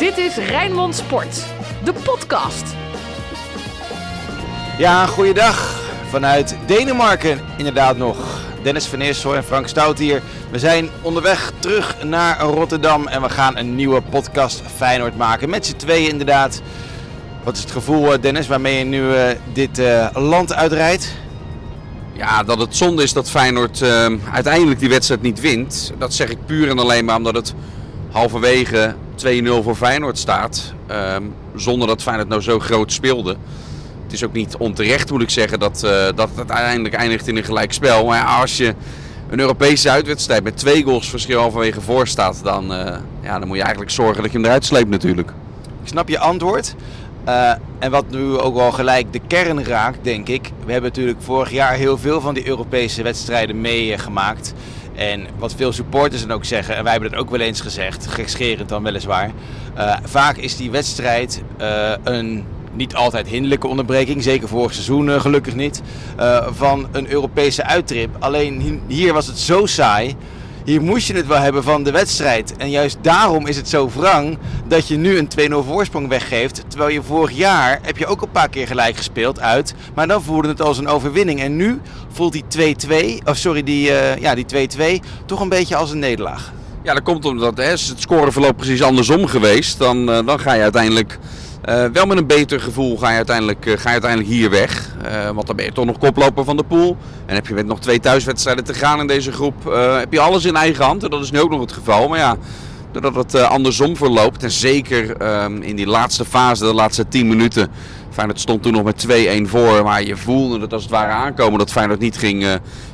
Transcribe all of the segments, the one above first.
Dit is Rijnmond Sport, de podcast. Ja, goeiedag vanuit Denemarken inderdaad nog. Dennis van Eersel en Frank Stout hier. We zijn onderweg terug naar Rotterdam en we gaan een nieuwe podcast Feyenoord maken. Met z'n tweeën inderdaad. Wat is het gevoel eh, Dennis waarmee je nu uh, dit uh, land uitrijdt? Ja, dat het zonde is dat Feyenoord uh, uiteindelijk die wedstrijd niet wint. Dat zeg ik puur en alleen maar omdat het halverwege 2-0 voor Feyenoord staat. Um, zonder dat Feyenoord nou zo groot speelde. Het is ook niet onterecht moet ik zeggen dat, uh, dat het uiteindelijk eindigt in een gelijk spel. Maar als je een Europese uitwedstrijd met twee goals verschil halverwege voor staat, dan, uh, ja, dan moet je eigenlijk zorgen dat je hem eruit sleept natuurlijk. Ik snap je antwoord. Uh, en wat nu ook wel gelijk de kern raakt, denk ik. We hebben natuurlijk vorig jaar heel veel van die Europese wedstrijden meegemaakt. En wat veel supporters dan ook zeggen, en wij hebben dat ook wel eens gezegd, gekscherend dan weliswaar. Uh, vaak is die wedstrijd uh, een niet altijd hinderlijke onderbreking, zeker vorig seizoen uh, gelukkig niet, van een Europese uittrip. Alleen hier was het zo saai. Hier moest je het wel hebben van de wedstrijd. En juist daarom is het zo wrang dat je nu een 2-0 voorsprong weggeeft. Terwijl je vorig jaar heb je ook een paar keer gelijk gespeeld uit. Maar dan voelde het als een overwinning. En nu voelt die 2-2, of sorry, die, uh, ja, die 2-2 toch een beetje als een nederlaag. Ja, dat komt omdat hè, het scoreverloop precies andersom geweest. Dan, uh, dan ga je uiteindelijk uh, wel met een beter gevoel ga je uiteindelijk, uh, ga uiteindelijk hier weg. Uh, want dan ben je toch nog koploper van de pool. En heb je met nog twee thuiswedstrijden te gaan in deze groep. heb je alles in eigen hand. En dat is nu ook nog het geval. Maar ja, doordat het andersom verloopt. En zeker um, in die laatste fase, de laatste 10 minuten. Feyenoord stond toen nog met 2-1 voor. Maar je voelde het als het ware aankomen dat Feyenoord niet ging,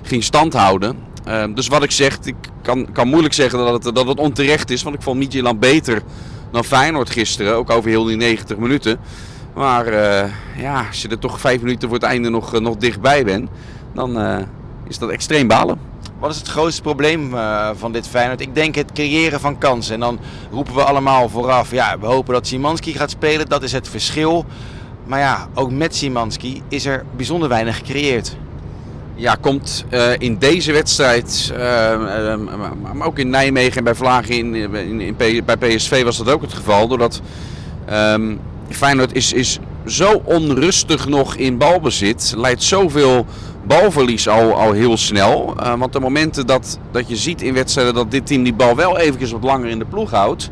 ging standhouden. dus wat ik zeg, ik kan, kan moeilijk zeggen dat het, dat onterecht is. Want ik vond Midtjylland beter dan Feyenoord gisteren. Ook over heel die 90 minuten. Maar uh, ja, als je er toch vijf minuten voor het einde nog, uh, nog dichtbij bent, dan uh, is dat extreem balen. Wat is het grootste probleem van dit Feyenoord? Ik denk het creëren van kansen. En dan roepen we allemaal vooraf, ja, we hopen dat Simanski gaat spelen. Dat is het verschil. Maar ja, ook met Simanski is er bijzonder weinig gecreëerd. Ja, komt uh, in deze wedstrijd, uh, uh, maar ook in Nijmegen en bij Vlagen in, in, bij PSV was dat ook het geval. Doordat um, Feyenoord is, is zo onrustig nog in balbezit, leidt zoveel balverlies al, al heel snel. want de momenten dat, dat je ziet in wedstrijden dat dit team die bal wel eventjes wat langer in de ploeg houdt,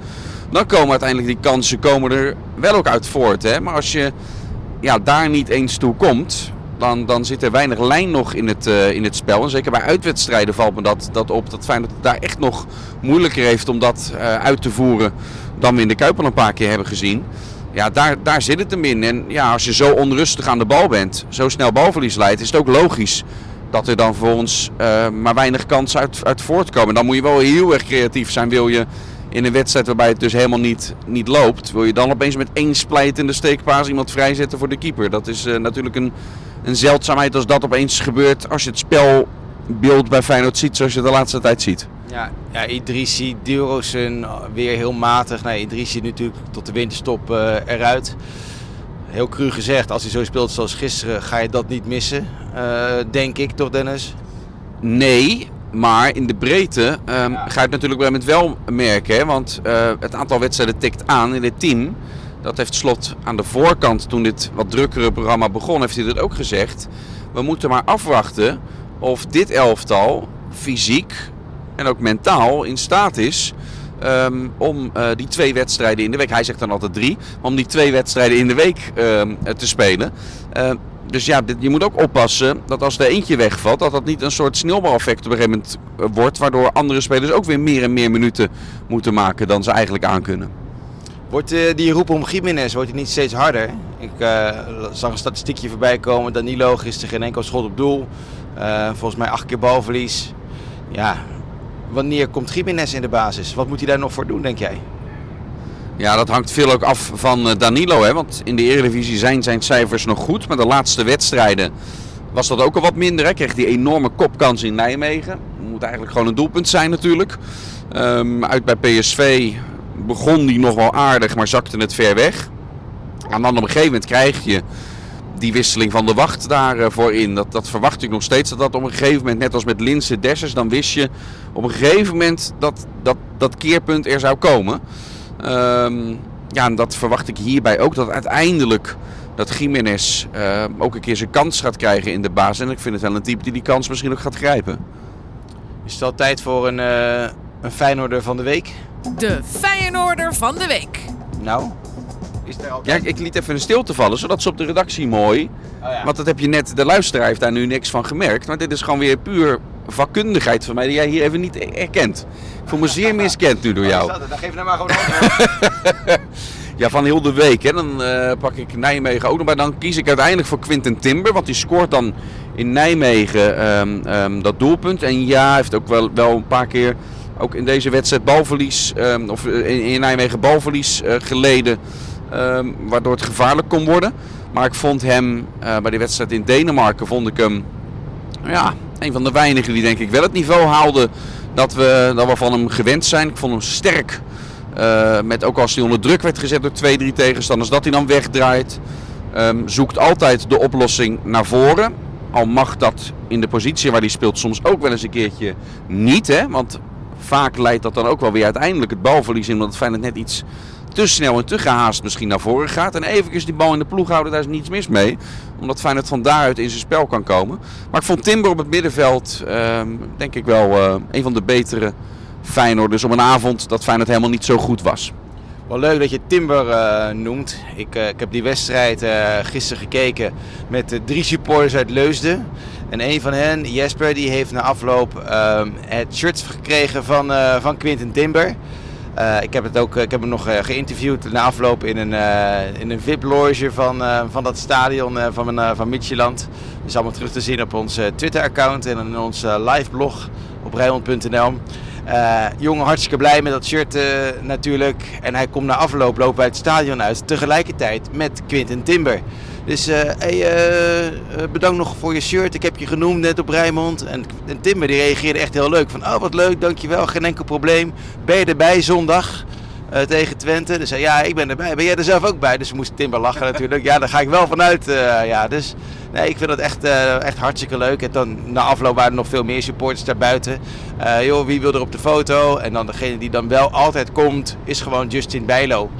dan komen uiteindelijk die kansen komen er wel ook uit voort. Hè? Maar als je ja, daar niet eens toe komt, dan, dan zit er weinig lijn nog in het, uh, in het spel. En zeker bij uitwedstrijden valt me dat, dat op. Dat het daar echt nog moeilijker heeft om dat uh, uit te voeren dan we in de Kuip al een paar keer hebben gezien. Ja, daar, daar zit het hem in. En ja, als je zo onrustig aan de bal bent, zo snel balverlies leidt, is het ook logisch dat er dan voor ons uh, maar weinig kansen uit, uit voortkomen. Dan moet je wel heel erg creatief zijn. Wil je in een wedstrijd waarbij het dus helemaal niet, niet loopt, wil je dan opeens met één splijtende steekpaas iemand vrijzetten voor de keeper. Dat is natuurlijk een, een zeldzaamheid als dat opeens gebeurt als je het spelbeeld bij Feyenoord ziet zoals je de laatste tijd ziet. Ja, ja Idrissi, Durosen weer heel matig. Nee, Idrissi natuurlijk tot de winterstop uh, eruit. Heel cru gezegd, als hij zo speelt zoals gisteren, ga je dat niet missen. Uh, denk ik toch, Dennis? Nee, maar in de breedte um, ja. ga je het natuurlijk bij wel merken. Hè? Want uh, het aantal wedstrijden tikt aan in het team. Dat heeft Slot aan de voorkant, toen dit wat drukkere programma begon, heeft hij dat ook gezegd. We moeten maar afwachten of dit elftal fysiek en ook mentaal in staat is um, om uh, die twee wedstrijden in de week, hij zegt dan altijd drie, om die twee wedstrijden in de week um, te spelen. Uh, dus ja, je moet ook oppassen dat als er eentje wegvalt, dat dat niet een soort sneeuwbaleffect op een gegeven moment wordt, waardoor andere spelers ook weer meer en meer minuten moeten maken dan ze eigenlijk aankunnen. Wordt uh, die roep om Jiménez wordt die niet steeds harder? Ik uh, zag een statistiekje voorbij komen. Danilo gisteren geen enkel schot op doel. Uh, volgens mij acht keer balverlies. Ja, wanneer komt Jiménez in de basis? Wat moet hij daar nog voor doen, denk jij? Ja, dat hangt veel ook af van Danilo. Hè? Want in de Eredivisie zijn zijn cijfers nog goed. Maar de laatste wedstrijden was dat ook al wat minder. Hij kreeg die enorme kopkans in Nijmegen. Moet eigenlijk gewoon een doelpunt zijn natuurlijk. Um, uit bij PSV begon die nog wel aardig, maar zakte het ver weg. En dan op een gegeven moment krijg je die wisseling van de wacht daarvoor uh, in. Dat, dat verwacht ik nog steeds. Dat dat op een gegeven moment, net als met Linse Dessers, dan wist je op een gegeven moment dat dat, dat keerpunt er zou komen. Um, ja, en dat verwacht ik hierbij ook. Dat uiteindelijk dat Jiménez uh, ook een keer zijn kans gaat krijgen in de baas. En ik vind het wel een type die die kans misschien ook gaat grijpen. Is het al tijd voor een, uh, een Feyenoorder van de week? De Feyenoorder van de week. Nou, is er al... Ja, ik liet even een stilte vallen, zodat ze op de redactie mooi... Oh ja. Want dat heb je net, de luisteraar heeft daar nu niks van gemerkt. Maar dit is gewoon weer puur vakkundigheid van mij die jij hier even niet erkent. Ik voel me zeer miskend nu door jou. Dan geef nou maar gewoon ja, van heel de week. Hè. Dan uh, pak ik Nijmegen ook nog. Maar dan kies ik uiteindelijk voor Quinten Timber. Want die scoort dan in Nijmegen um, um, dat doelpunt. En ja, hij heeft ook wel, wel een paar keer ook in deze wedstrijd balverlies. Um, of in, in, Nijmegen balverlies uh, geleden. waardoor het gevaarlijk kon worden. Maar ik vond hem uh, bij die wedstrijd in Denemarken, vond ik hem ja, een van de weinigen die denk ik wel het niveau haalde dat we, dat we van hem gewend zijn. Ik vond hem sterk. Met ook als hij onder druk werd gezet door twee, drie tegenstanders, dat hij dan wegdraait. Um, zoekt altijd de oplossing naar voren. Al mag dat in de positie waar hij speelt soms ook wel eens een keertje niet. Hè? Want vaak leidt dat dan ook wel weer uiteindelijk het balverlies in. Omdat het net iets te snel en te gehaast misschien naar voren gaat. En eventjes die bal in de ploeg houden, daar is niets mis mee. Omdat Feyenoord van daaruit in zijn spel kan komen. Maar ik vond Timber op het middenveld, uh, denk ik wel, uh, een van de betere Feyenoorders op een avond dat Feyenoord helemaal niet zo goed was. Wel leuk dat je Timber uh, noemt. Ik, uh, ik, heb die wedstrijd gisteren gekeken met drie supporters uit Leusden. En een van hen, Jesper, die heeft na afloop ehm, het shirt gekregen van, van Quinten Timber. Uh, ik heb, het ook, ik heb hem nog uh, geïnterviewd na afloop in een, uh, in een VIP-loge van, van dat stadion van, van Midtjylland. Dat is allemaal terug te zien op ons Twitter-account en in ons live blog op Rijnmond.nl. jongen, hartstikke blij met dat shirt natuurlijk. En hij komt na afloop lopen bij het stadion uit tegelijkertijd met Quinten Timber. Dus uh, hey, uh, bedankt nog voor je shirt. Ik heb je genoemd net op Rijmond. En, en die reageerde echt heel leuk. Van, oh wat leuk, dankjewel, geen enkel probleem. Ben je erbij zondag tegen Twente? Dus ja, ik ben erbij. Ben jij er zelf ook bij? Dus moest Timber lachen natuurlijk. Ja, daar ga ik wel vanuit. ja, dus nee, ik vind dat echt, echt hartstikke leuk. En dan na afloop waren er nog veel meer supporters daarbuiten. joh, wie wil er op de foto? En dan degene die dan wel altijd komt, is gewoon Justin Bijlo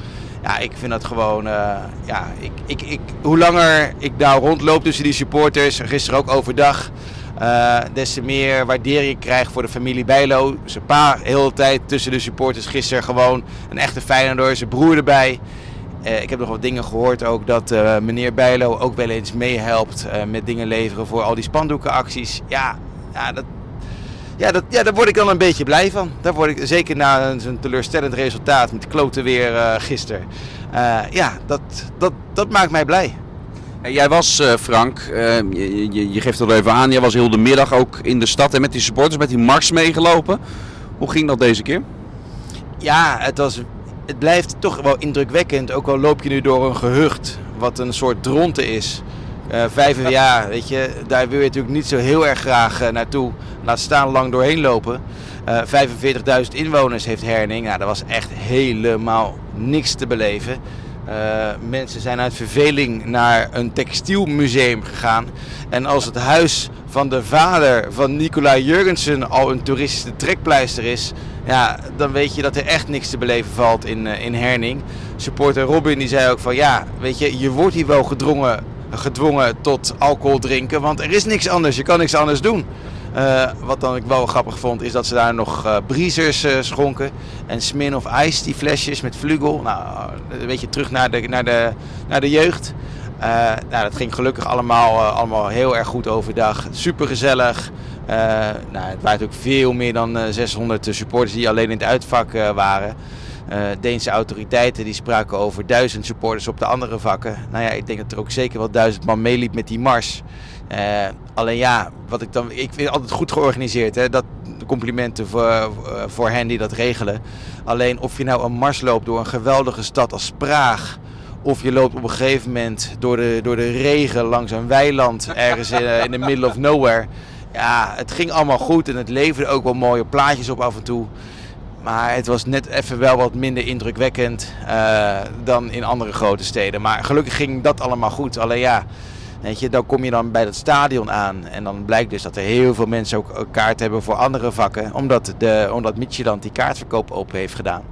ja, ik vind dat gewoon. Uh, ja, ik, ik, ik, hoe langer ik daar rondloop tussen die supporters, gisteren ook overdag, uh, des te meer waardering ik krijg voor de familie Bijlo. Zijn pa heel de tijd tussen de supporters. Gisteren gewoon een echte Feyenoorder, zijn broer erbij. Uh, ik heb nog wat dingen gehoord ook dat meneer Bijlo ook wel eens meehelpt met dingen leveren voor al die spandoekenacties. Ja, ja dat, ja, dat, ja, daar word ik dan een beetje blij van. Daar word ik, zeker na een teleurstellend resultaat met kloten weer uh, gisteren. Uh, ja, dat, dat, dat maakt mij blij. En jij was, uh, Frank, je, je, je, geeft het al even aan, jij was heel de middag ook in de stad en met die supporters, met die mars meegelopen. Hoe ging dat deze keer? Ja, het, was, het blijft toch wel indrukwekkend. Ook al loop je nu door een gehucht wat een soort dronte is. Uh, vijf jaar, weet je, daar wil je natuurlijk niet zo heel erg graag uh, naartoe. Laat staan lang doorheen lopen. Uh, eh, 45.000 inwoners heeft Herning. Nou, dat was echt helemaal niks te beleven. mensen zijn uit verveling naar een textielmuseum gegaan. En als het huis van de vader van Nicolai Jurgensen al een toeristische trekpleister is, ja, dan weet je dat er echt niks te beleven valt in, in Herning. Supporter Robin die zei ook van ja, weet je, je wordt hier wel gedrongen gedwongen tot alcohol drinken. Want er is niks anders. Je kan niks anders doen. Uh, wat dan ik wel grappig vond, is dat ze daar nog uh, breezers uh, schonken. En Smin of Ice, die flesjes met vlugel. Nou, een beetje terug naar de, naar de, naar de jeugd. nou, dat ging gelukkig allemaal, allemaal heel erg goed overdag. Super gezellig. nou, het waren ook veel meer dan 600 supporters die alleen in het uitvak waren. Uh, Deense autoriteiten die spraken over duizend supporters op de andere vakken. Nou ja, ik denk dat er ook zeker wel duizend man meeliep met die mars. Uh, alleen ja, wat ik dan. Ik vind het altijd goed georganiseerd. Hè? Dat, complimenten voor, uh, voor hen die dat regelen. Alleen of je nou een mars loopt door een geweldige stad als Praag. Of je loopt op een gegeven moment door de, door de regen langs een weiland ergens in, in the middle of nowhere. Ja, het ging allemaal goed en het leverde ook wel mooie plaatjes op af en toe. Maar het was net even wel wat minder indrukwekkend uh, dan in andere grote steden. Maar gelukkig ging dat allemaal goed. Alleen ja, weet je, dan kom je dan bij dat stadion aan. En dan blijkt dus dat er heel veel mensen ook kaart hebben voor andere vakken. Omdat, de, omdat die kaartverkoop open heeft gedaan.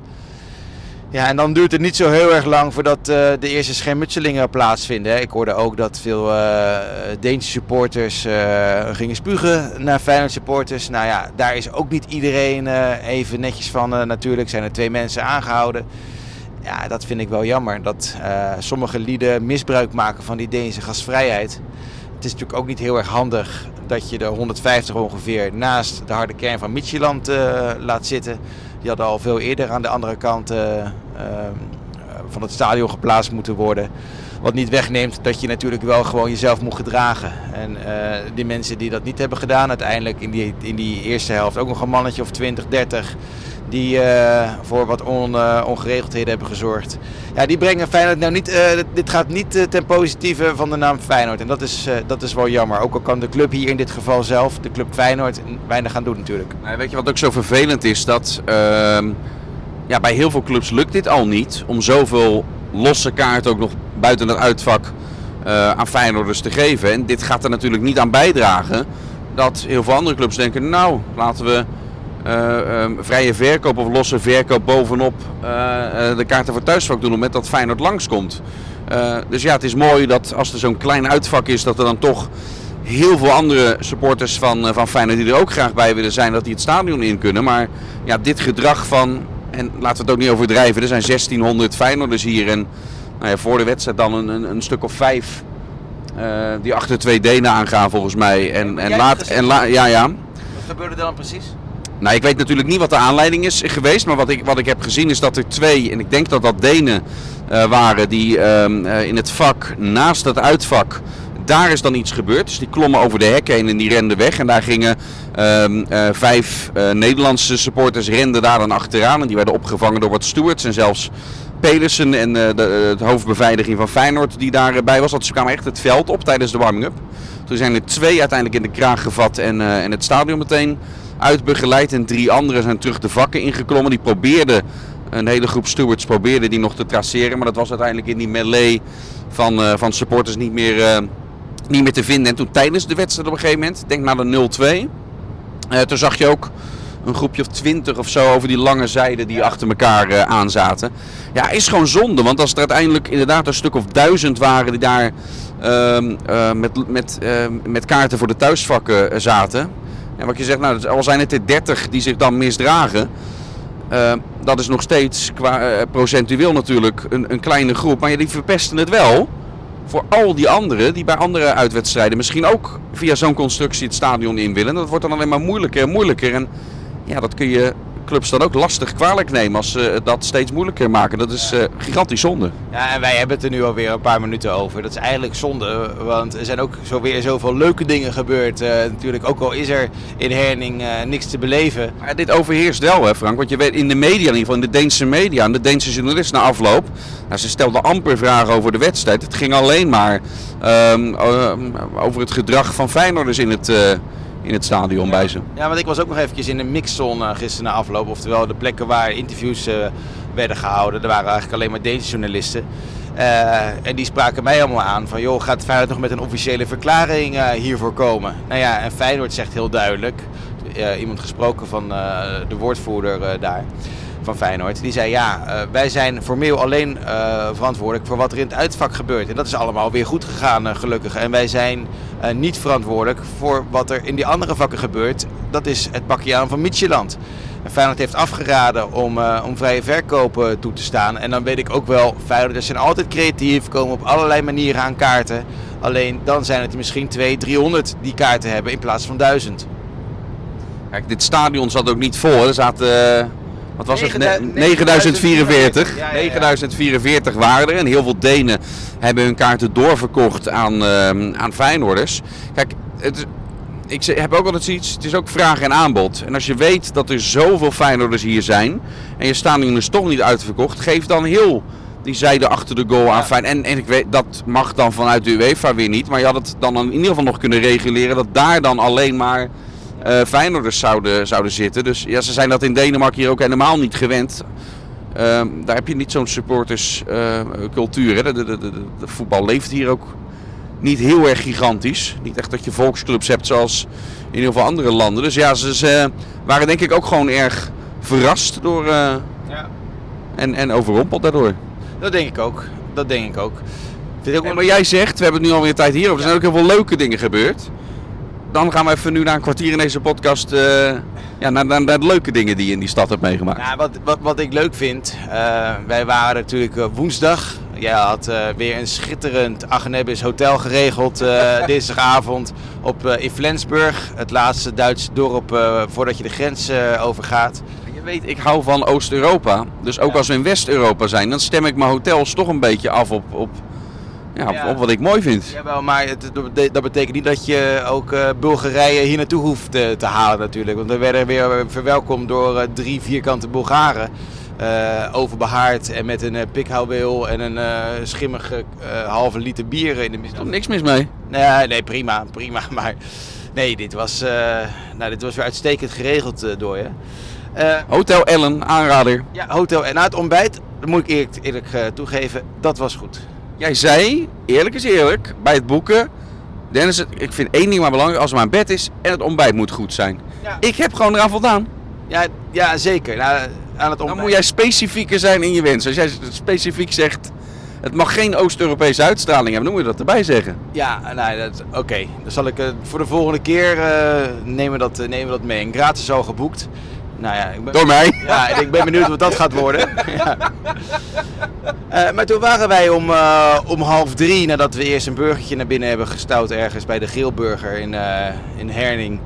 Ja, en dan duurt het niet zo heel erg lang voordat uh, de eerste schermutselingen plaatsvinden. Ik hoorde ook dat veel uh, Deense supporters uh, gingen spugen naar Feyenoord supporters. Nou ja, daar is ook niet iedereen even netjes van. natuurlijk zijn er twee mensen aangehouden. Ja, dat vind ik wel jammer. Dat sommige lieden misbruik maken van die Deense gasvrijheid. Het is natuurlijk ook niet heel erg handig dat je de 150 ongeveer naast de harde kern van Midtjylland laat zitten. Die hadden al veel eerder aan de andere kant uh, uh, van het stadion geplaatst moeten worden. Wat niet wegneemt dat je natuurlijk wel gewoon jezelf moet gedragen. En uh, die mensen die dat niet hebben gedaan, uiteindelijk in die, in die eerste helft ook nog een mannetje of 20, 30 die uh, voor wat on, uh, ongeregeldheden hebben gezorgd. Ja, die brengen Feyenoord nou niet. Uh, dit gaat niet ten positieve van de naam Feyenoord. En dat is, dat is wel jammer. Ook al kan de club hier in dit geval zelf, de club Feyenoord, weinig gaan doen natuurlijk. Weet je wat ook zo vervelend is? Dat ehm, ja, bij heel veel clubs lukt dit al niet om zoveel losse kaarten ook nog buiten het uitvak aan Feyenoorders te geven. En dit gaat er natuurlijk niet aan bijdragen dat heel veel andere clubs denken, nou laten we uh, um, vrije verkoop of losse verkoop bovenop uh, de kaarten voor thuisvak doen op het moment dat Feyenoord langskomt. Uh, dus ja, het is mooi dat als er zo'n klein uitvak is, dat er dan toch heel veel andere supporters van, van Feyenoord die er ook graag bij willen zijn, dat die het stadion in kunnen. Maar ja, dit gedrag van, en laten we het ook niet overdrijven, er zijn 1600 Feyenoorders hier en nou ja, voor de wedstrijd dan een, een, een stuk of vijf die achter twee Denen aangaan volgens mij. En, en laat, en la, ja, ja. Wat gebeurde er dan precies? Nou, ik weet natuurlijk niet wat de aanleiding is geweest. Maar wat ik, wat ik heb gezien is dat er twee, en ik denk dat dat Denen uh, waren, die uh, in het vak naast het uitvak. Daar is dan iets gebeurd. Dus die klommen over de hek heen en die renden weg. En daar gingen uh, vijf Nederlandse supporters renden daar dan achteraan. En die werden opgevangen door wat stewards en zelfs Pedersen en de, de, hoofdbeveiliging van Feyenoord die daarbij was. Dat ze kwamen echt het veld op tijdens de warming-up. Toen zijn er twee uiteindelijk in de kraag gevat en, en het stadion meteen uitbegeleid. En drie anderen zijn terug de vakken ingeklommen. Die probeerden, een hele groep stewards probeerde die nog te traceren. Maar dat was uiteindelijk in die melee van, van supporters niet meer, niet meer te vinden. En toen tijdens de wedstrijd op een gegeven moment, denk naar de 0-2. Uh, toen zag je ook een groepje of twintig of zo over die lange zijden die achter elkaar uh, aanzaten. Ja, is gewoon zonde. Want als er uiteindelijk inderdaad een stuk of duizend waren die daar uh, uh, met, met, met kaarten voor de thuisvakken zaten. En wat je zegt, nou, al zijn het er 30 die zich dan misdragen. Uh, dat is nog steeds qua procentueel natuurlijk een, een, kleine groep. Maar ja, die verpesten het wel voor al die anderen die bij andere uitwedstrijden misschien ook via zo'n constructie het stadion in willen. Dat wordt dan alleen maar moeilijker en moeilijker. En ja, dat kun je clubs dan ook lastig kwalijk nemen als ze dat steeds moeilijker maken. Dat is uh, gigantisch zonde. Ja, en wij hebben het er nu alweer een paar minuten over. Dat is eigenlijk zonde, want er zijn ook zo weer zoveel leuke dingen gebeurd. Uh, natuurlijk, ook al is er in Herning uh, niks te beleven. Maar dit overheerst wel, hè Frank? Want je weet in de media, in ieder geval in de Deense media, en de Deense journalist na afloop, nou, ze stelden amper vragen over de wedstrijd. Het ging alleen maar um, over het gedrag van Feyenoorders in het in het stadion bij ze. Ja, want ik was ook nog eventjes in de mixzone uh, gisteren na afloop. Oftewel de plekken waar interviews uh, werden gehouden. Er waren eigenlijk alleen maar Deense journalisten. Uh, en die spraken mij allemaal aan van... joh, gaat Feyenoord nog met een officiële verklaring hiervoor komen? Nou ja, en Feyenoord zegt heel duidelijk... Iemand gesproken van de woordvoerder daar van Feyenoord. Die zei ja, uh, wij zijn formeel alleen uh, verantwoordelijk voor wat er in het uitvak gebeurt. En dat is allemaal weer goed gegaan uh, gelukkig. En wij zijn niet verantwoordelijk voor wat er in die andere vakken gebeurt. Dat is het pakje aan van Midtjylland. En Feyenoord heeft afgeraden om, om vrije verkopen toe te staan. En dan weet ik ook wel, Feyenoorders zijn altijd creatief, komen op allerlei manieren aan kaarten. Alleen dan zijn het misschien 200, 300 die kaarten hebben in plaats van 1000. Kijk, dit stadion zat ook niet vol. Er zaten wat was het? 9044. 9044 waren er. En heel veel Denen hebben hun kaarten doorverkocht aan, uh, aan Feyenoorders. Kijk, het, ik heb ook altijd iets, het is ook vraag en aanbod. En als je weet dat er zoveel Feyenoorders hier zijn en je stadion is toch niet uitverkocht, geef dan heel die zijde achter de goal aan Feyenoord. En, en ik weet, dat mag dan vanuit de UEFA weer niet, maar je had het dan in ieder geval nog kunnen reguleren dat daar dan alleen maar uh, Feyenoorders zouden, zouden zitten. Dus ja, ze zijn dat in Denemarken hier ook helemaal niet gewend. Uh, daar heb je niet zo'n supporterscultuur. Uh, de, de, de, de, voetbal leeft hier ook niet heel erg gigantisch. Niet echt dat je volksclubs hebt zoals in heel veel andere landen. Dus ja, ze, ze waren denk ik ook gewoon erg verrast door, uh, ja. en, en overrompeld daardoor. Dat denk ik ook. Dat denk ik ook. En maar jij zegt, we hebben het nu alweer een tijd hierover, er zijn ook heel veel leuke dingen gebeurd. Dan gaan we even nu na een kwartier in deze podcast eh, ja, naar, naar, naar de leuke dingen die je in die stad hebt meegemaakt. Nou, wat, wat, wat ik leuk vind, eh, wij waren natuurlijk eh, woensdag. Jij had weer een schitterend Agnebis hotel geregeld dinsdagavond op, in Flensburg. Het laatste Duitse dorp voordat je de grens overgaat. Je weet, ik hou van Oost-Europa. Dus ook Ja. als we in West-Europa zijn, dan stem ik mijn hotels toch een beetje af op, op, ja, op, wat ik mooi vind. Jawel, maar het, dat betekent niet dat je ook eh, Bulgarije hier naartoe hoeft eh, te halen natuurlijk. Want we werden weer verwelkomd door eh, drie vierkante Bulgaren. eh, overbehaard en met een uh, pikhouweel en een schimmige halve liter bier in de Er is middag. niks mis mee. Nee, nee, prima, prima. Maar nee, dit was, nou, dit was weer uitstekend geregeld door je. Hotel Ellen, aanrader. ja, hotel en na het ontbijt, moet ik eerlijk, eerlijk toegeven, dat was goed. Jij zei, eerlijk is eerlijk, bij het boeken... Dennis, ik vind één ding maar belangrijk, als er maar een bed is en het ontbijt moet goed zijn. Ja, Ik heb gewoon eraan voldaan. ja, ja zeker. Nou, aan het Dan ontbijt. moet jij specifieker zijn in je wens. Als jij specifiek zegt, het mag geen Oost-Europese uitstraling hebben, dan moet je dat erbij zeggen. Ja, nou, dat- oké. Dan zal ik eh, voor de volgende keer eh, nemen, we dat, eh, nemen we dat mee. En gratis al geboekt. Nou ja, ik ben, Door mij. ja, ik ben benieuwd wat dat gaat worden. ja. Eh, maar toen waren wij om, eh, om half drie, nadat we eerst een burgertje naar binnen hebben gestouwd ergens bij de Grillburger in, eh, in Herning.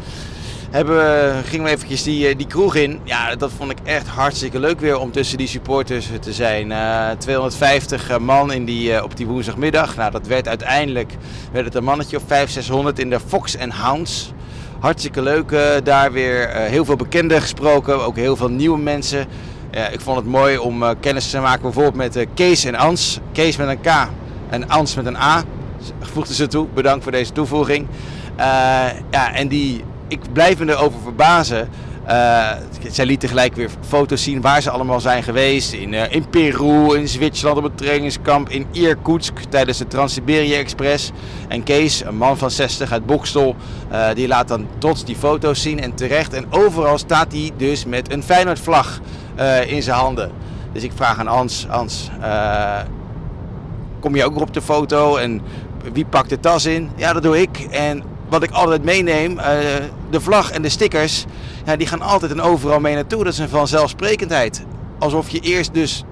Hebben we, gingen we eventjes die, die kroeg in. Ja, dat vond ik echt hartstikke leuk weer om tussen die supporters te zijn. Eh, 250 man in die, op die woensdagmiddag. Nou, dat werd uiteindelijk werd het een mannetje of 500, 600 in de Fox and Hounds. Hartstikke leuk eh, daar weer. Eh, heel veel bekenden gesproken, ook heel veel nieuwe mensen. Ik vond het mooi om eh, kennis te maken bijvoorbeeld met Kees en Ans. Kees met een K en Ans met een A. Voegden ze toe. Bedankt voor deze toevoeging. Ja, en die, ik blijf me erover verbazen. Eh, zij lieten gelijk weer foto's zien waar ze allemaal zijn geweest. In, eh, in Peru, in Zwitserland op het trainingskamp, in Irkutsk tijdens de Trans-Siberië Express. En Kees, een man van 60 uit Bokstel, eh, die laat dan trots die foto's zien en terecht. En overal staat hij dus met een Feyenoord vlag eh, in zijn handen. Dus ik vraag aan Ans, Ans, kom je ook op de foto en wie pakt de tas in? Ja, dat doe ik. En wat ik altijd meeneem, de vlag en de stickers, ja, die gaan altijd en overal mee naartoe. Dat is een vanzelfsprekendheid. Alsof je eerst dus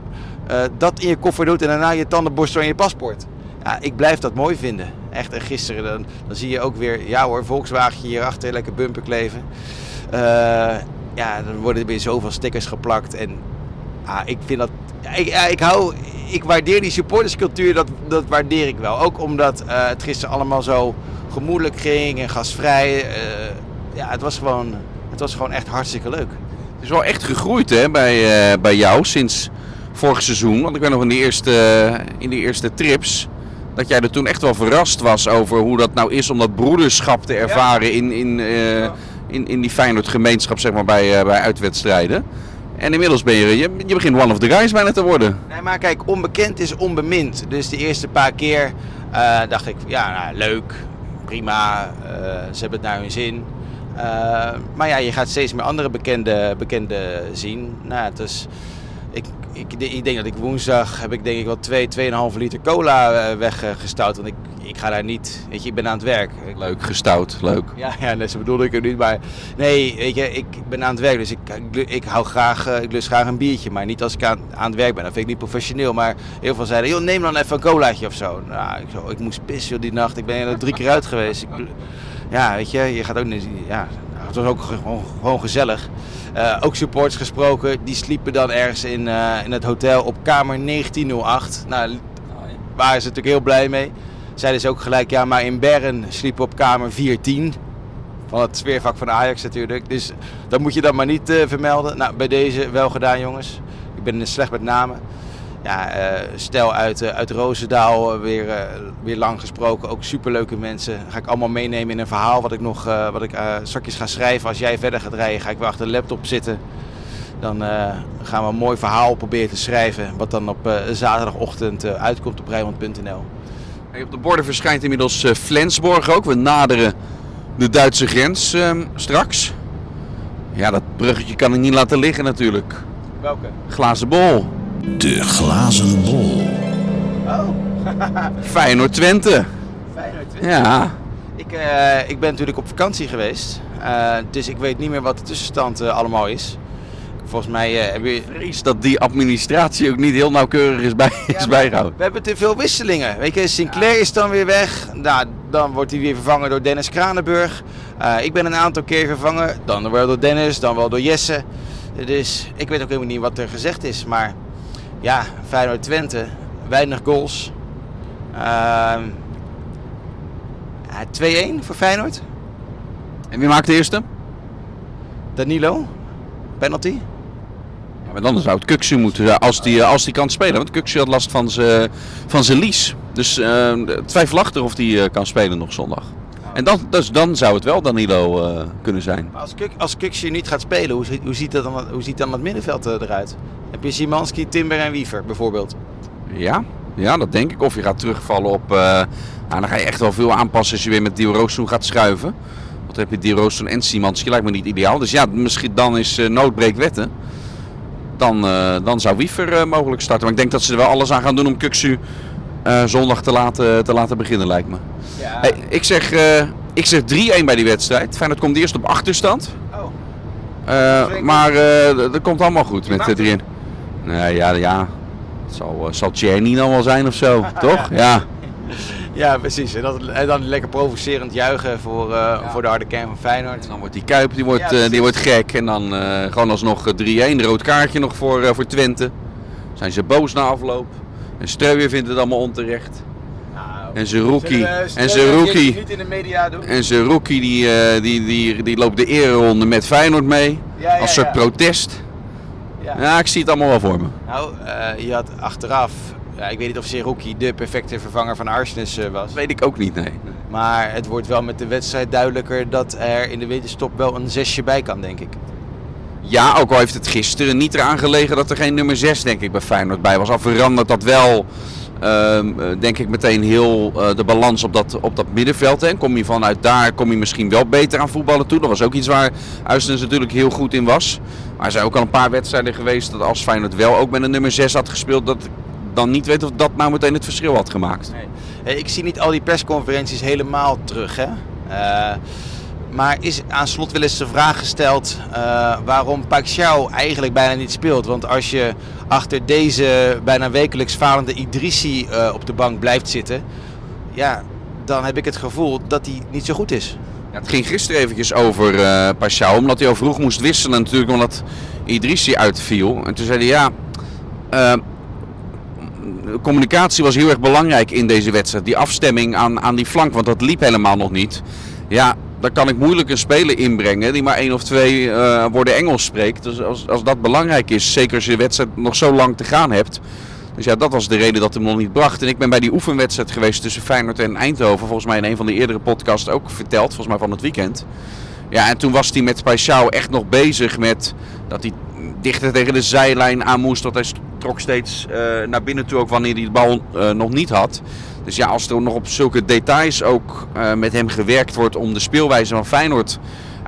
eh, dat in je koffer doet en daarna je tandenborstel en je paspoort. Ja, ik blijf dat mooi vinden. Echt, en gisteren dan, dan zie je ook weer, ja hoor, Volkswagen hierachter, lekker bumper kleven. Eh, ja, dan worden er weer zoveel stickers geplakt en Ah, ik vind dat. Ik, ik hou. Ik waardeer die supporterscultuur, dat, dat waardeer ik wel. Ook omdat eh, het gisteren allemaal zo gemoedelijk ging en gastvrij. eh, ja, het was gewoon. Het was gewoon echt hartstikke leuk. Het is wel echt gegroeid hè, bij, eh, bij jou sinds vorig seizoen. Want ik weet nog in die, eerste, in die eerste trips dat jij er toen echt wel verrast was over hoe dat nou is om dat broederschap te ervaren in, in, eh, in, in die Feyenoord gemeenschap zeg maar, bij, eh, bij uitwedstrijden. En inmiddels ben je, je, je begint one of the guys bijna te worden. Nee, maar kijk, onbekend is onbemind. Dus de eerste paar keer dacht ik, ja, nou, leuk, prima, ze hebben het naar hun zin. Eh, maar ja, je gaat steeds meer andere bekende, bekende zien. Nou, het is, ik, ik, ik denk dat ik woensdag heb ik denk ik wel 2, 2,5 liter cola eh, weggestouwd. Want ik, ik ga daar niet, weet je, ik ben aan het werk. Leuk, gestout, leuk. ja, ja zo bedoelde ik het niet. Maar nee, weet je, ik ben aan het werk. Dus ik, ik, ik hou graag, eh, ik lust graag een biertje. Maar niet als ik aan, aan het werk ben. Dat vind ik niet professioneel. Maar heel veel zeiden, joh, neem dan even een colaatje of zo. Nou, ik, zo, ik moest pissen die nacht. Ik ben er drie keer uit geweest. Ik, ja, weet je, je gaat ook niet... Ja, het was ook gewoon, gewoon gezellig. Eh, ook supporters gesproken. Die sliepen dan ergens in, eh, in het hotel op kamer 1908. Nou, waren ze natuurlijk heel blij mee. Zeiden ze ook gelijk, ja, maar in Bern sliepen op kamer 410. Van het sfeervak van Ajax natuurlijk. Dus dat moet je dan maar niet eh, vermelden. Nou, bij deze wel gedaan, jongens. Ik ben slecht met namen. Ja, eh, stel uit, eh, uit Roosendaal, eh, weer, weer lang gesproken. Ook superleuke mensen. Ga ik allemaal meenemen in een verhaal wat ik nog wat ik, straks ga schrijven. Als jij verder gaat rijden, ga ik wel achter de laptop zitten. Dan gaan we een mooi verhaal proberen te schrijven. Wat dan op zaterdagochtend uitkomt op Rijnmond.nl. Op de borden verschijnt inmiddels Flensborg ook. We naderen de Duitse grens ehm, straks. Ja, dat bruggetje kan ik niet laten liggen natuurlijk. Welke? Glazen bol. De glazen bol. Oh, Feyenoord Twente. Feyenoord. Ja. Ik, eh, ik ben natuurlijk op vakantie geweest. Eh, dus ik weet niet meer wat de tussenstand eh, allemaal is. Volgens mij eh, hebben we... Is dat die administratie ook niet heel nauwkeurig is, bij, is bijgehouden. We hebben te veel wisselingen. Weet je, Sinclair is dan weer weg. Nou, dan wordt hij weer vervangen door Dennis Kranenburg. Eh, ik ben een aantal keer vervangen. Dan wel door Dennis, dan wel door Jesse. Dus ik weet ook helemaal niet wat er gezegd is. Maar ja, Feyenoord Twente, weinig goals. Ehm, ja, 2-1 voor Feyenoord. En wie maakt de eerste? Danilo, penalty. Ja, maar dan zou het Kuksu moeten zijn als die, als die kan spelen. Want Kuksu had last van zijn van lies. Dus eh, twijfelachtig of die eh, kan spelen nog zondag. En dan, dus dan zou het wel Danilo eh, kunnen zijn. Maar als, Kuk, als niet gaat spelen, hoe, ziet- hoe, ziet dat dan, hoe ziet dan het middenveld eh, eruit? Heb je Simanski, Timber en Wiever bijvoorbeeld? Ja, ja, dat denk ik. Of je gaat terugvallen op... eh, nou, dan ga je echt wel veel aanpassen als je weer met Dio gaat schuiven. Want dan heb je Dio en Simanski. Lijkt me niet ideaal. Dus ja, misschien dan is eh noodbreek wetten. Dan, dan zou Wiever mogelijk starten. Maar ik denk dat ze er wel alles aan gaan doen om Kuksu zondag te laten, te laten beginnen, lijkt me. Ja. Hey, ik zeg, eh, ik zeg 3-1 bij die wedstrijd. Feyenoord komt eerst op achterstand. Oh. Eh, maar eh, dat komt allemaal goed met maakt de 3-1. Nee, ja, ja. Het zal, uh, zal Tjerni dan wel zijn of zo, toch? Ja. Ja, precies. En, dat, en dan lekker provocerend juichen voor, eh, voor de harde kern van Feyenoord. Dan wordt die Kuip die wordt, Ja, eh, die wordt gek. En dan eh, gewoon alsnog eh, 3-1. Rood kaartje nog voor, eh, voor Twente. Zijn ze boos na afloop. En Streuer vindt het allemaal onterecht. En zijn rookie. En zijn rookie. niet in de media doen. En zijn rookie die, eh, die, die, die loopt de ereronde met Feyenoord mee. Ja, ja, als soort ja. protest. Ja. Ja, ik zie het allemaal wel voor me. Nou, eh, je had achteraf, ja, ik weet niet of Seruki de perfecte vervanger van Arsenis eh, was. Weet ik ook niet, nee. Maar het wordt wel met de wedstrijd duidelijker dat er in de winterstop wel een zesje bij kan, denk ik. Ja, ook al heeft het gisteren niet eraan gelegen dat er geen nummer 6 denk ik bij Feyenoord bij was. Al verandert dat wel, ehm, eh, denk ik meteen heel eh, de balans op dat, op dat middenveld. Hè. Kom je vanuit daar, kom je misschien wel beter aan voetballen toe. Dat was ook iets waar Uistens natuurlijk heel goed in was. Maar er zijn ook al een paar wedstrijden geweest dat als Feyenoord wel ook met een nummer 6 had gespeeld, dat dan niet weet of dat nou meteen het verschil had gemaakt. Hey, ik zie niet al die persconferenties helemaal terug. Hè? Eh, maar is aan slot wel eens de vraag gesteld eh, waarom Paxiao eigenlijk bijna niet speelt. Want als je achter deze bijna wekelijks falende Idrissi eh, op de bank blijft zitten, ja, dan heb ik het gevoel dat hij niet zo goed is. Ja, het ging gisteren eventjes over Paschal, omdat hij al vroeg moest wisselen natuurlijk, omdat Idrissi uitviel. En toen zei hij ja, eh, communicatie was heel erg belangrijk in deze wedstrijd. Die afstemming aan, aan die flank, want dat liep helemaal nog niet. Ja, dan kan ik moeilijk een speler inbrengen die maar één of twee eh, woorden Engels spreekt. Dus als, als dat belangrijk is, zeker als je de wedstrijd nog zo lang te gaan hebt. Dus ja, dat was de reden dat hem nog niet bracht. En ik ben bij die oefenwedstrijd geweest tussen Feyenoord en Eindhoven. Volgens mij in een van de eerdere podcasts ook verteld, volgens mij van het weekend. Ja, en toen was hij met Paixão echt nog bezig met dat hij dichter tegen de zijlijn aan moest. Dat hij trok steeds eh, naar binnen toe, ook wanneer hij de bal eh, nog niet had. Dus ja, als er nog op zulke details ook eh, met hem gewerkt wordt om de speelwijze van Feyenoord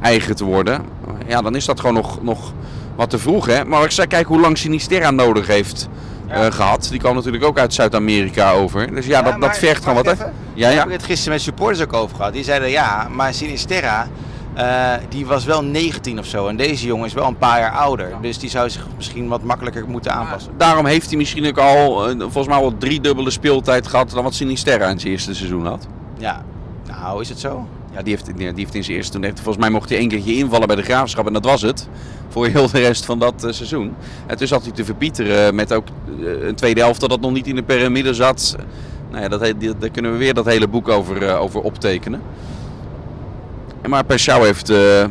eigen te worden. Ja, dan is dat gewoon nog, nog wat te vroeg. Hè? Maar ik zei, kijk hoe lang Sinisterra nodig heeft eh, gehad. Die kwam natuurlijk ook uit Zuid-Amerika over. Dus ja, dat, dat vergt gewoon wat. hè? Ja, ja. heb ik het gisteren met supporters ook over gehad. Die zeiden ja, maar Sinisterra, eh, die was wel 19 of zo. En deze jongen is wel een paar jaar ouder. Dus die zou zich misschien wat makkelijker moeten aanpassen. Daarom heeft hij misschien ook al, eh, volgens mij wel drie dubbele speeltijd gehad dan wat Sinisterra in zijn eerste seizoen had. Ja, nou is het zo? Ja, die heeft, die heeft in zijn eerste toen heeft, volgens mij mocht hij één keertje invallen bij de graafschap en dat was het. Voor heel de rest van dat eh, seizoen. En toen zat hij te verpieteren met ook een tweede helft dat nog niet in de piramide zat. Nou ja, dat, daar kunnen we weer dat hele boek over, over optekenen. Maar Perschau heeft eh,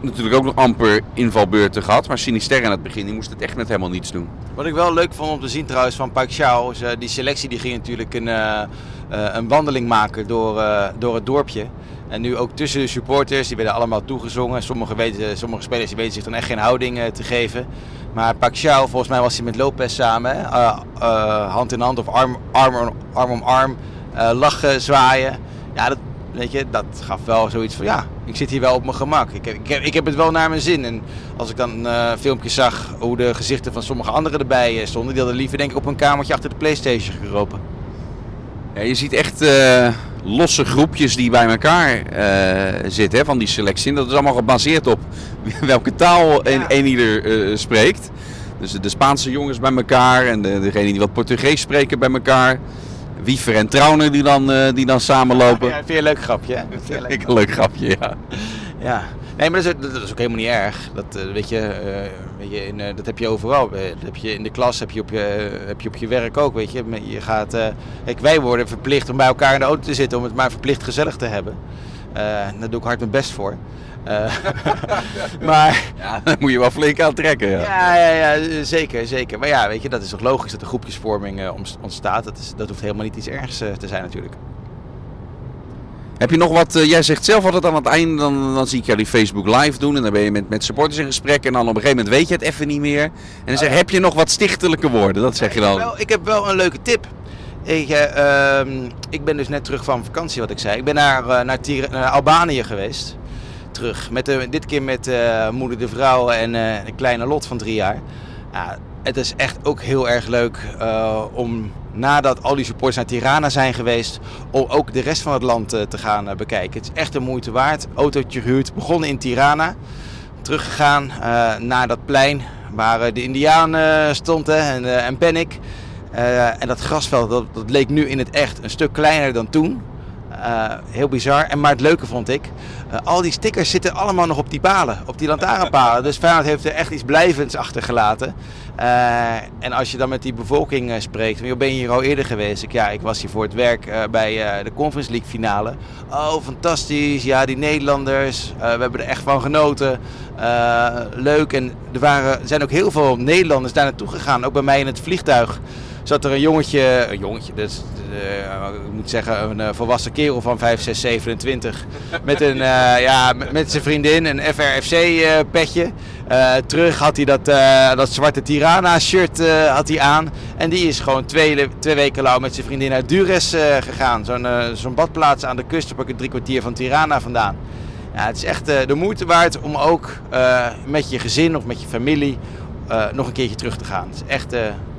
natuurlijk ook nog amper invalbeurten gehad. Maar Sinister in het begin moest het echt net helemaal niets doen. Wat ik wel leuk vond om te zien trouwens van Paixão, is, eh, die selectie die ging natuurlijk een, eh, een wandeling maken door, door het dorpje. En nu ook tussen de supporters, die werden allemaal toegezongen. Sommige, weten, sommige spelers die weten zich dan echt geen houding te geven. Maar Paixão, volgens mij was hij met Lopez samen, hand in hand of arm, arm, arm om arm, lachen, zwaaien. Ja, dat, Weet je, dat gaf wel zoiets van ja, ik zit hier wel op mijn gemak. Ik heb, ik heb, ik heb het wel naar mijn zin. En als ik dan eh filmpjes zag hoe de gezichten van sommige anderen erbij eh, stonden, die hadden liever denk ik op een kamertje achter de Playstation geropen. Ja, je ziet echt eh, losse groepjes die bij elkaar eh, zitten hè, van die selectie. En dat is allemaal gebaseerd op welke taal een, Ja. een ieder eh, spreekt. Dus de Spaanse jongens bij elkaar en de, degene die wat Portugees spreken bij elkaar. Wiever en Trauner die dan, eh, die dan samenlopen. Ja, vind je een leuk grapje, hè? Vind je een leuk een leuk grapje, ja. Ja, nee, maar dat is, dat is ook helemaal niet erg. Dat, eh, weet je, eh, weet je in, dat heb je overal. Dat heb je in de klas, heb je op je, heb je, op je werk ook, weet je. Je gaat, kijk, wij worden verplicht om bij elkaar in de auto te zitten om het maar verplicht gezellig te hebben. Daar doe ik hard mijn best voor. Eh, maar ja. Daar moet je wel flink aan trekken. Ja. ja, ja, ja, zeker, zeker. Maar ja, weet je, dat is toch logisch dat er groepjesvorming eh, ont- ontstaat. Dat, is, dat hoeft helemaal niet iets ergs eh, te zijn natuurlijk. Heb je nog wat, jij zegt zelf altijd aan het einde, dan, dan zie ik jou die Facebook live doen en dan ben je met, met supporters in gesprek en dan op een gegeven moment weet je het even niet meer. En dan zeg je, heb je nog wat stichtelijke woorden? Dat zeg je Ik heb dan. wel, ik heb wel een leuke tip. Ik, eh, ehm, ik ben dus net terug van vakantie, wat ik zei. Ik ben naar, naar, Tira- naar Albanië geweest. Terug. Met de, dit keer met eh, moeder de vrouw en eh een kleine Lot van drie jaar. Ja, het is echt ook heel erg leuk eh, om nadat al die supporters naar Tirana zijn geweest, om ook de rest van het land eh, te gaan eh, bekijken. Het is echt de moeite waard. Autootje gehuurd, begonnen in Tirana. Teruggegaan eh, naar dat plein waar eh, de Indiaan eh, stond hè, en, eh, en Panic. Eh, en dat grasveld, dat, dat leek nu in het echt een stuk kleiner dan toen. Eh, heel bizar. En maar het leuke vond ik, eh, al die stickers zitten allemaal nog op die palen, op die lantaarnpalen. Dus Feyenoord heeft er echt iets blijvends achtergelaten. Eh, en als je dan met die bevolking spreekt, van, "Joh, ben je hier al eerder geweest? Ik, ja, ik was hier voor het werk bij de Conference League finale. Oh, fantastisch. Ja, die Nederlanders. we hebben er echt van genoten. Leuk. En er, waren, zijn ook heel veel Nederlanders daar naartoe gegaan. Ook bij mij in het vliegtuig zat er een jongetje, een jongetje, dus, ik moet zeggen een eh, volwassen kerel van 5, 6, 27. Met, een, eh, ja, met, met zijn vriendin, een FRFC petje. Terug had hij dat, dat zwarte Tirana shirt had hij aan. En die is gewoon twee, twee weken lang met zijn vriendin naar Dures gegaan. Zo'n zo'n badplaats aan de kust, op een drie kwartier van Tirana vandaan. Ja, het is echt de moeite waard om ook met je gezin of met je familie nog een keertje terug te gaan. Het is echt,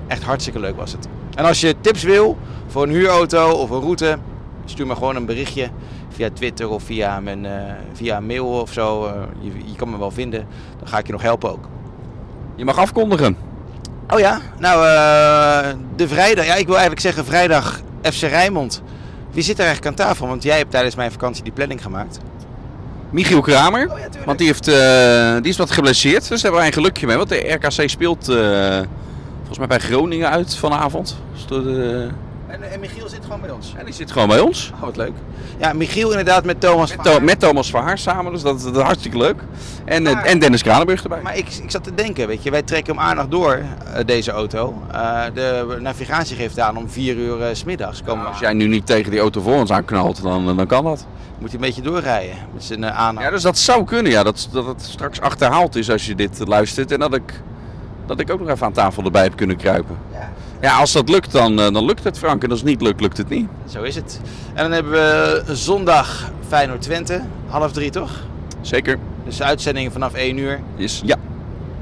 echt hartstikke leuk was het. En als je tips wil voor een huurauto of een route, stuur me gewoon een berichtje via Twitter of via, mijn, eh, via mail of zo. Eh, je, je kan me wel vinden. Dan ga ik je nog helpen ook. Je mag afkondigen. Oh ja, nou eh, de vrijdag. Ja, ik wil eigenlijk zeggen vrijdag FC Rijnmond. Wie zit er eigenlijk aan tafel? Want jij hebt tijdens mijn vakantie die planning gemaakt. Michiel Kramer, Oh ja, want die, heeft, die is wat geblesseerd. Dus daar hebben wij een gelukje mee. Want de RKC speelt volgens mij bij Groningen uit vanavond. Dus de- En, en Michiel zit gewoon bij ons. En die zit gewoon bij ons. Oh, wat leuk. Ja, Michiel inderdaad met Thomas. Met, Tho- met Thomas samen, dus dat, dat is hartstikke leuk. En, eh, Maar- en Dennis Kranenburg erbij. Maar ik, ik zat te denken, weet je, wij trekken hem aardig door, eh, deze auto. Eh, de navigatie geeft aan om 4 uur eh, s smiddags. Komen Als jij nu niet tegen die auto voor ons aanknalt, dan, dan kan dat. Moet hij een beetje doorrijden met zijn uh. Ja, dus dat zou kunnen, ja. Dat, dat het straks achterhaald is als je dit luistert. En dat ik, dat ik ook nog even aan tafel erbij heb kunnen kruipen. Ja. Ja, als dat lukt, dan, eh, dan lukt het, Frank. En als het niet lukt, lukt het niet. Zo is het. En dan hebben we zondag Feyenoord Twente, half drie toch? Zeker. Dus de uitzending vanaf 1 uur. Is, ja.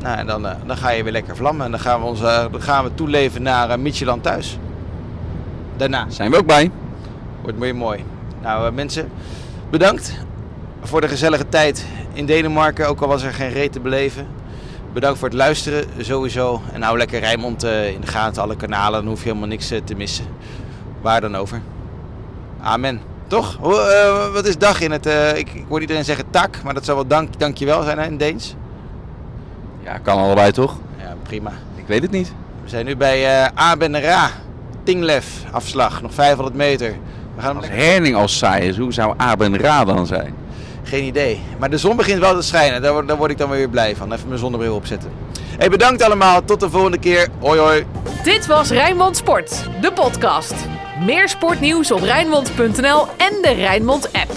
Nou, en dan, eh, dan ga je weer lekker vlammen. En dan gaan we, ons, eh, dan gaan we toeleven naar uh, thuis. Daarna. Zijn we ook bij. Wordt weer mooi. Nou mensen, bedankt voor de gezellige tijd in Denemarken. Ook al was er geen reet te beleven. Bedankt voor het luisteren sowieso. En hou lekker Rijnmond eh, in de gaten, alle kanalen. Dan hoef je helemaal niks eh, te missen. Waar dan over. Amen. Toch? Eh, wat is dag in het... ik, ik hoor iedereen zeggen tak, maar dat zou wel dank, dankjewel zijn hè, in Deens. Ja, kan allebei toch? Ja, prima. Ik weet het niet. We zijn nu bij eh Abenra. Tinglef afslag, nog 500 meter. We gaan Als lekker- Herning als saai is, hoe zou Aben Ra dan zijn? Geen idee. Maar de zon begint wel te schijnen. Daar daar word ik dan weer blij van. Even mijn zonnebril opzetten. Hey, bedankt allemaal. Tot de volgende keer. Hoi hoi. Dit was Rijnmond Sport, de podcast. Meer sportnieuws op Rijnmond.nl en de Rijnmond app.